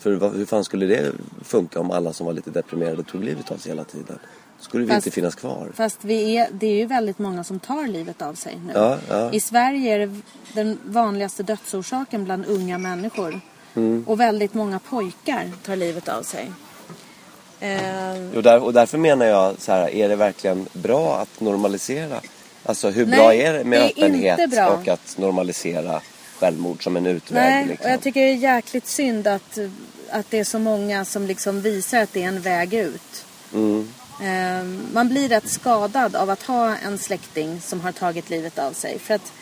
För hur fan skulle det funka om alla som var lite deprimerade tog livet av sig hela tiden? Då skulle vi inte finnas kvar. Fast vi är, det är ju väldigt många som tar livet av sig nu. Ja, ja. I Sverige är det den vanligaste dödsorsaken bland unga människor. Mm. Och väldigt många pojkar tar livet av sig. Eh... Och, där, och därför menar jag så här, är det verkligen bra att normalisera Alltså hur bra är det med det öppenhet och att normalisera självmord som en utväg? Nej, liksom? och jag tycker det är jäkligt synd att, att det är så många som liksom visar att det är en väg ut. Mm. Um, man blir rätt skadad av att ha en släkting som har tagit livet av sig. För att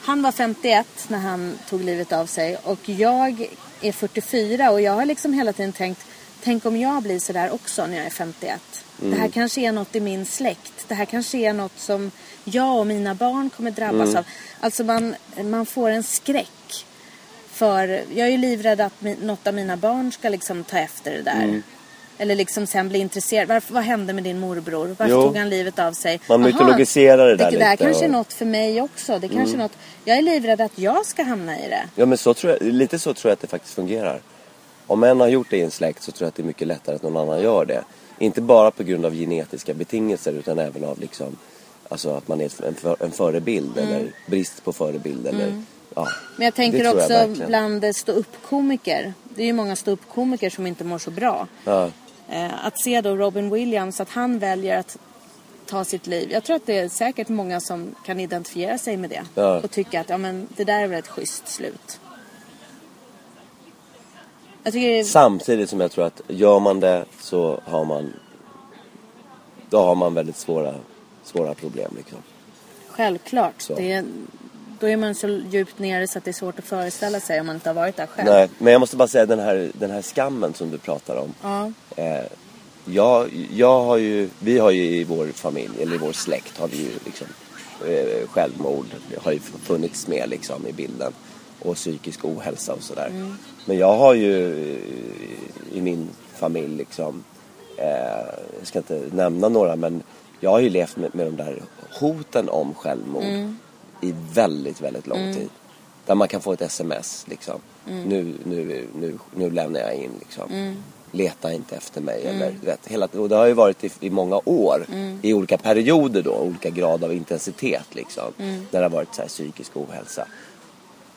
han var 51 när han tog livet av sig och jag är 44 och jag har liksom hela tiden tänkt Tänk om jag blir sådär också när jag är 51. Mm. Det här kanske är något i min släkt. Det här kanske är något som jag och mina barn kommer drabbas mm. av. Alltså man, man får en skräck. För jag är ju livrädd att något av mina barn ska liksom ta efter det där. Mm. Eller liksom sen bli intresserad. Varför, vad hände med din morbror? Varför jo. tog han livet av sig? Man mytologiserar det där. Det där kanske och... är något för mig också. Det kanske mm. något, jag är livrädd att jag ska hamna i det. Ja men så tror jag, lite så tror jag att det faktiskt fungerar. Om en har gjort det i en släkt så tror jag att det är mycket lättare att någon annan gör det. Inte bara på grund av genetiska betingelser utan även av liksom Alltså att man är en, för, en förebild mm. eller brist på förebild eller mm. Ja, Men jag tänker också jag bland ståuppkomiker. Det är ju många ståuppkomiker som inte mår så bra. Ja. Eh, att se då Robin Williams, att han väljer att ta sitt liv. Jag tror att det är säkert många som kan identifiera sig med det. Ja. Och tycka att ja, men, det där är väl ett schysst slut. Tycker... Samtidigt som jag tror att gör man det så har man då har man väldigt svåra svåra problem. Liksom. Självklart. Så. Det är, då är man så djupt nere så att det är svårt att föreställa sig om man inte har varit där själv. Nej, men jag måste bara säga den här, den här skammen som du pratar om. Ja. Eh, jag, jag har ju, vi har ju i vår familj, eller i vår släkt har vi ju liksom eh, självmord har ju funnits med liksom i bilden. Och psykisk ohälsa och sådär. Mm. Men jag har ju i min familj liksom, eh, jag ska inte nämna några men jag har ju levt med, med de där hoten om självmord mm. I väldigt, väldigt lång mm. tid. Där man kan få ett sms liksom. Mm. Nu, nu, nu, nu lämnar jag in liksom. Mm. Leta inte efter mig. Mm. Eller, vet, hela, och det har ju varit i, i många år. Mm. I olika perioder då. Olika grad av intensitet liksom. När det har varit så här psykisk ohälsa.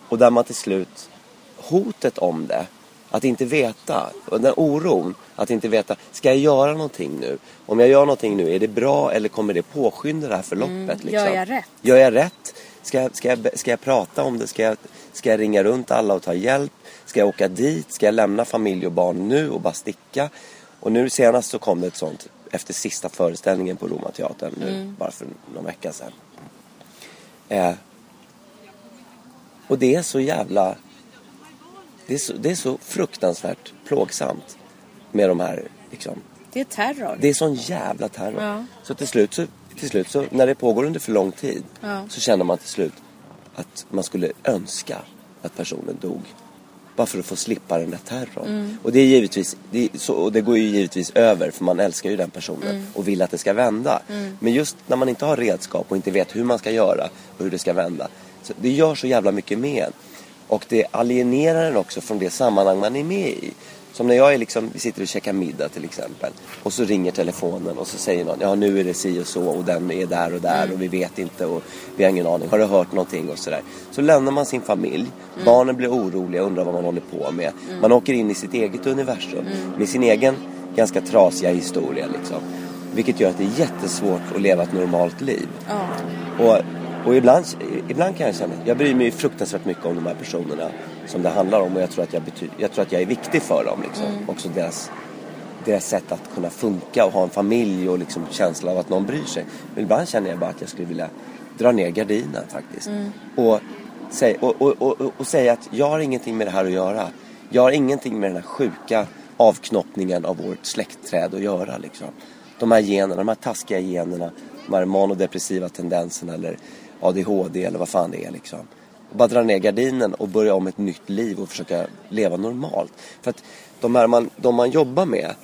Och där man till slut, hotet om det Att inte veta, och den oron, att inte veta, ska jag göra någonting nu? Om jag gör någonting nu, är det bra eller kommer det påskynda det här förloppet? liksom? gör jag rätt? Gör jag rätt? Ska, jag- ska, jag, ska jag prata om det? Ska jag, ska jag ringa runt alla och ta hjälp? Ska jag åka dit? Ska jag lämna familj och barn nu och bara sticka? Och nu senast så kom det ett sånt efter sista föreställningen på Romateatern nu, bara för någon vecka sedan. Eh, och det är så jävla... Det är så, det är så fruktansvärt plågsamt med de här liksom, Det är terror. det är sån jävla terror. Ja. Så till slut, så till slut så, när det pågår under för lång tid, Ja. så känner man till slut att man skulle önska att personen dog. Bara för att få slippa den där terrorn. Mm. Och det är givetvis, det, är så, och det går ju givetvis över för man älskar ju den personen Mm. och vill att det ska vända. Men just när man inte har redskap och inte vet hur man ska göra och hur det ska vända. Så det gör så jävla mycket med. Och det alienerar en också från det sammanhang man är med i. Som när jag är liksom, vi sitter och käkar middag till exempel. Och så ringer telefonen och så säger någon, ja nu är det si och så och den är där och där och vi vet inte och vi har ingen aning. Har du hört någonting och sådär. Så lämnar man sin familj, barnen blir oroliga och undrar vad man håller på med. Man åker in i sitt eget universum med sin egen ganska trasiga historia liksom. Vilket gör att det är jättesvårt att leva ett normalt liv. Ja. Och, och ibland, ibland kan jag känna, jag bryr mig fruktansvärt mycket om de här personerna som det handlar om och jag tror att jag, bety, jag, tror att jag är viktig för dem. Liksom. Också deras, deras sätt att kunna funka och ha en familj och liksom känsla av att någon bryr sig. Men ibland känner jag bara att jag skulle vilja dra ner gardinen faktiskt. Och, säg, och, och, och, och säga att jag har ingenting med det här att göra. Jag har ingenting med den här sjuka avknoppningen av vårt släktträd att göra. Liksom. De här generna, de här taskiga generna, de här manodepressiva tendenserna eller ADHD eller vad fan det är liksom. Och bara dra ner gardinen och börja om ett nytt liv och försöka leva normalt. För att de, här man, de man jobbar med,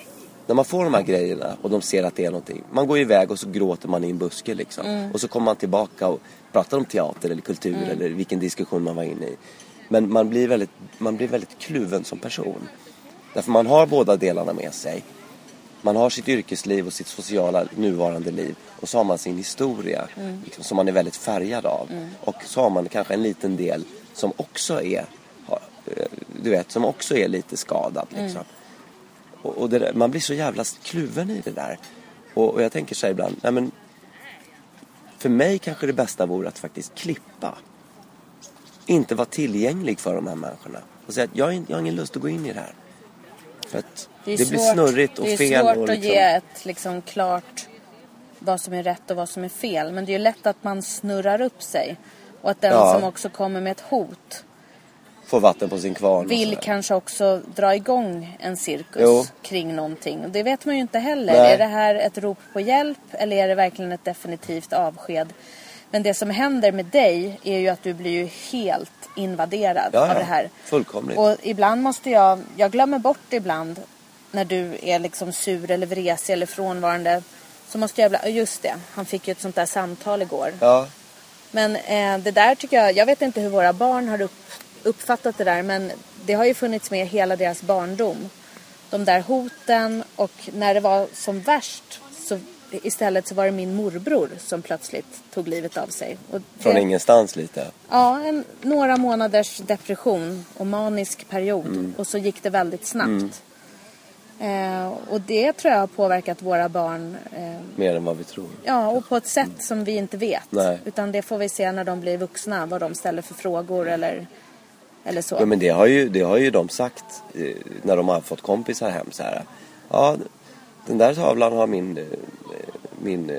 när man får de här grejerna och de ser att det är någonting. Man går iväg och så gråter man i en buske liksom. Och så kommer man tillbaka och pratar om teater eller kultur eller vilken diskussion man var inne i. Men man blir väldigt, man blir väldigt kluven som person. Därför man har båda delarna med sig. Man har sitt yrkesliv och sitt sociala nuvarande liv. Och så har man sin historia liksom, som man är väldigt färgad av. Och så har man kanske en liten del som också är, eh, du vet, som också är lite skadad. Liksom. Och, och det där, man blir så jävla kluven i det där. Och, och jag tänker så ibland, nej men för mig kanske det bästa vore att faktiskt klippa. Inte vara tillgänglig för de här människorna. Och säga att jag har ingen lust att gå in i det här. För att det, är blir svårt- snurrigt och Det är fel. svårt och att liksom, ge ett liksom klart vad som är rätt och vad som är fel. Men det är ju lätt att man snurrar upp sig. Och att den Ja. som också kommer med ett hot Få vatten på sin kvarn. vill kanske också dra igång en cirkus Jo. kring någonting. Och det vet man ju inte heller. Nej. Är det här ett rop på hjälp eller är det verkligen ett definitivt avsked? Men det som händer med dig är ju att du blir ju helt invaderad Ja, av det här. Fullkomligt. Och ibland måste jag, jag glömmer bort ibland när du är liksom sur eller vresig eller frånvarande. Så måste jag ibland, just det, han fick ju ett sånt där samtal igår. Ja, Men eh, det där tycker jag, jag vet inte hur våra barn har upp, uppfattat det där men det har ju funnits med hela deras barndom. De där hoten och när det var som värst istället så var det min morbror som plötsligt tog livet av sig. Och från det- ingenstans lite. Ja, en, några månaders depression och manisk period. Mm. Och så gick det väldigt snabbt. Eh, och det tror jag har påverkat våra barn. Eh, Mer än vad vi tror. ja, och på ett sätt som vi inte vet. Nej. Utan det får vi se när de blir vuxna. Vad de ställer för frågor eller, eller så. Ja, men det har ju, det har ju de sagt eh, när de har fått kompisar hem så här. Ja, den där tavlan har min, eh, min eh,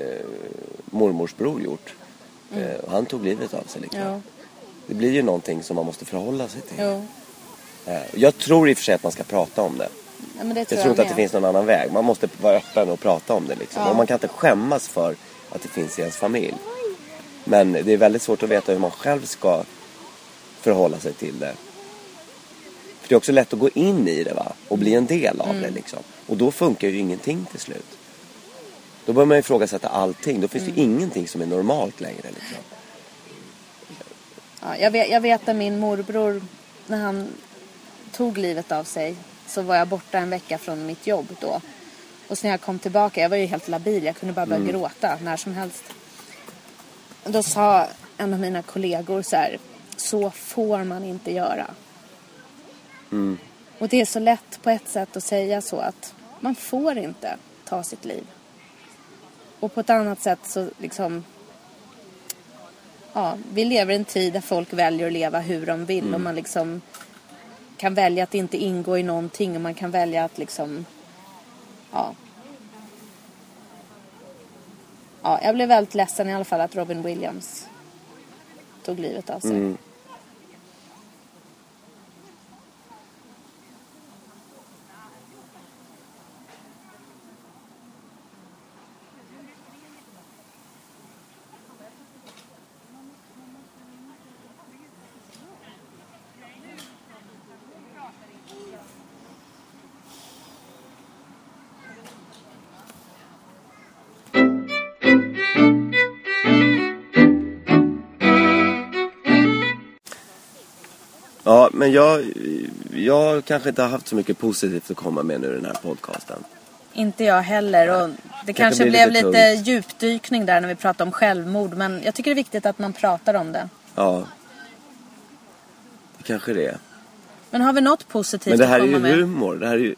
mormors bror gjort. Eh, och han tog livet av sig liksom. Ja, Det blir ju någonting som man måste förhålla sig till. jo. Eh, jag tror i och för sig att man ska prata om det. Ja, det Jag tror tror inte att det finns någon annan väg. Man måste vara öppen och prata om det liksom. Ja. Och man kan inte skämmas för att det finns i ens familj. Men det är väldigt svårt att veta hur man själv ska förhålla sig till det. För det är också lätt att gå in i det va? och bli en del av Mm. det liksom. Och då funkar ju ingenting till slut. Då börjar man ifrågasätta allting. Då finns det Mm. ju ingenting som är normalt längre liksom. Ja, jag, vet, jag vet att min morbror, när han tog livet av sig, så var jag borta en vecka från mitt jobb då. Och så när jag kom tillbaka, jag var ju helt labil, jag kunde bara börja Mm. gråta när som helst. Då sa en av mina kollegor så här, så får man inte göra. Mm. Och det är så lätt på ett sätt att säga så att man får inte ta sitt liv. Och på ett annat sätt så liksom... Ja, vi lever i en tid där folk väljer att leva hur de vill och man liksom kan välja att inte ingå i någonting och man kan välja att liksom... Ja. Ja, jag blev väldigt ledsen i alla fall att Robin Williams tog livet av sig. Ja, men jag, jag kanske inte har haft så mycket positivt att komma med nu i den här podcasten. Inte jag heller. Och det kanske bli blev lite lite, djupdykning där när vi pratade om självmord. Men jag tycker det är viktigt att man pratar om det. Ja. Det kanske det är. Men har vi något positivt Men det här att är komma ju med? humor. Det här är ju,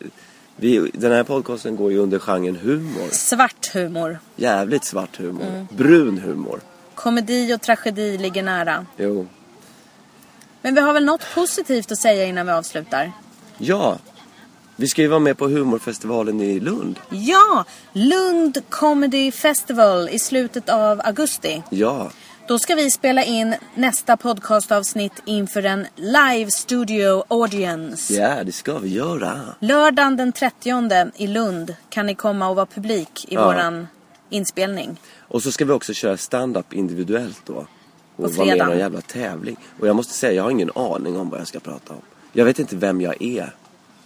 vi, den här podcasten går ju under genren humor. Svart humor. Jävligt svart humor. Mm. Brun humor. Komedi och tragedi ligger nära. Jo. Men vi har väl något positivt att säga innan vi avslutar? Ja. Vi ska ju vara med på humorfestivalen i Lund. Ja! Lund Comedy Festival i slutet av augusti. Ja. Då ska vi spela in nästa podcastavsnitt inför en live studio audience. Ja, det ska vi göra. Lördagen den 30 i Lund kan ni komma och vara publik i Ja. våran inspelning. Och så ska vi också köra stand-up individuellt då. Och vara med i någon jävla tävling. Och jag måste säga, jag har ingen aning om vad jag ska prata om. Jag vet inte vem jag är.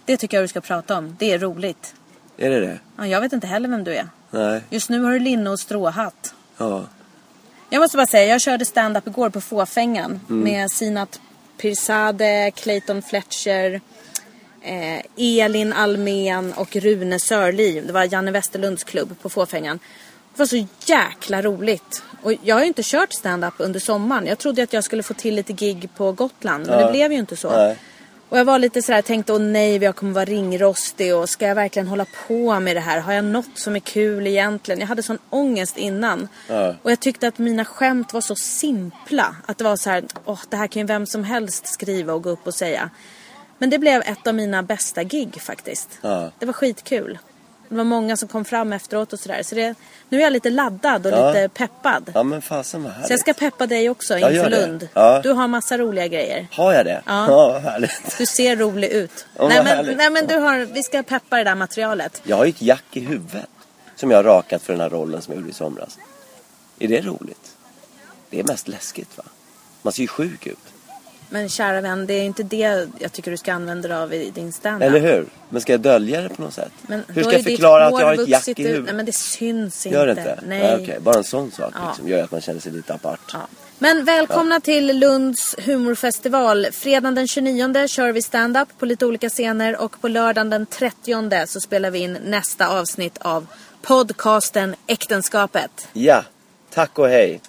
Det tycker jag du ska prata om. Det är roligt. Är det det? Ja, jag vet inte heller vem du är. Nej. Just nu har du linne och stråhatt. Ja. Jag måste bara säga, jag körde stand-up igår på Fåfängan Mm. med Sinat Pirzadeh, Clayton Fletcher, eh, Elin Almen och Rune Sörliv. Det var Janne Westerlunds klubb på Fåfängan. Det var så jäkla roligt. Och jag har ju inte kört stand-up under sommaren. Jag trodde att jag skulle få till lite gig på Gotland, men Ja. det blev ju inte så. Nej. Och jag var lite sådär, tänkte åh nej jag kommer vara ringrostig och ska jag verkligen hålla på med det här? Har jag något som är kul egentligen? Jag hade sån ångest innan. Ja. Och jag tyckte att mina skämt var så simpla. Att det var så här, åh det här kan ju vem som helst skriva och gå upp och säga. Men det blev ett av mina bästa gig faktiskt. Ja. Det var skitkul. Det var många som kom fram efteråt och sådär. Så det, nu är jag lite laddad och Ja. lite peppad. Ja men fasen vad härligt. Så jag ska peppa dig också Ja, inför. Lund. Ja. Du har massa roliga grejer. Har jag det? Ja. ja vad härligt. Du ser rolig ut. vad nej, men, nej men du har, vi ska peppa det där materialet. Jag har ju ett jack i huvudet. Som jag har rakat för den här rollen som jag gjorde i somras. Är det roligt? Det är mest läskigt va? Man ser ju sjuk ut. Men kära vän, det är inte det jag tycker du ska använda dig av i din standup. Eller hur? Men ska jag dölja det på något sätt? Men hur ska jag förklara att jag har ett jack i huvudet? Nej men det syns inte. Gör det inte? Nej. okej. Bara en sån sak Ja. liksom, gör att man känner sig lite apart. Ja. Men välkomna till Lunds humorfestival. Fredagen den 29 kör vi stand-up på lite olika scener och på lördagen den 30 så spelar vi in nästa avsnitt av podcasten Äktenskapet. Ja, tack och hej.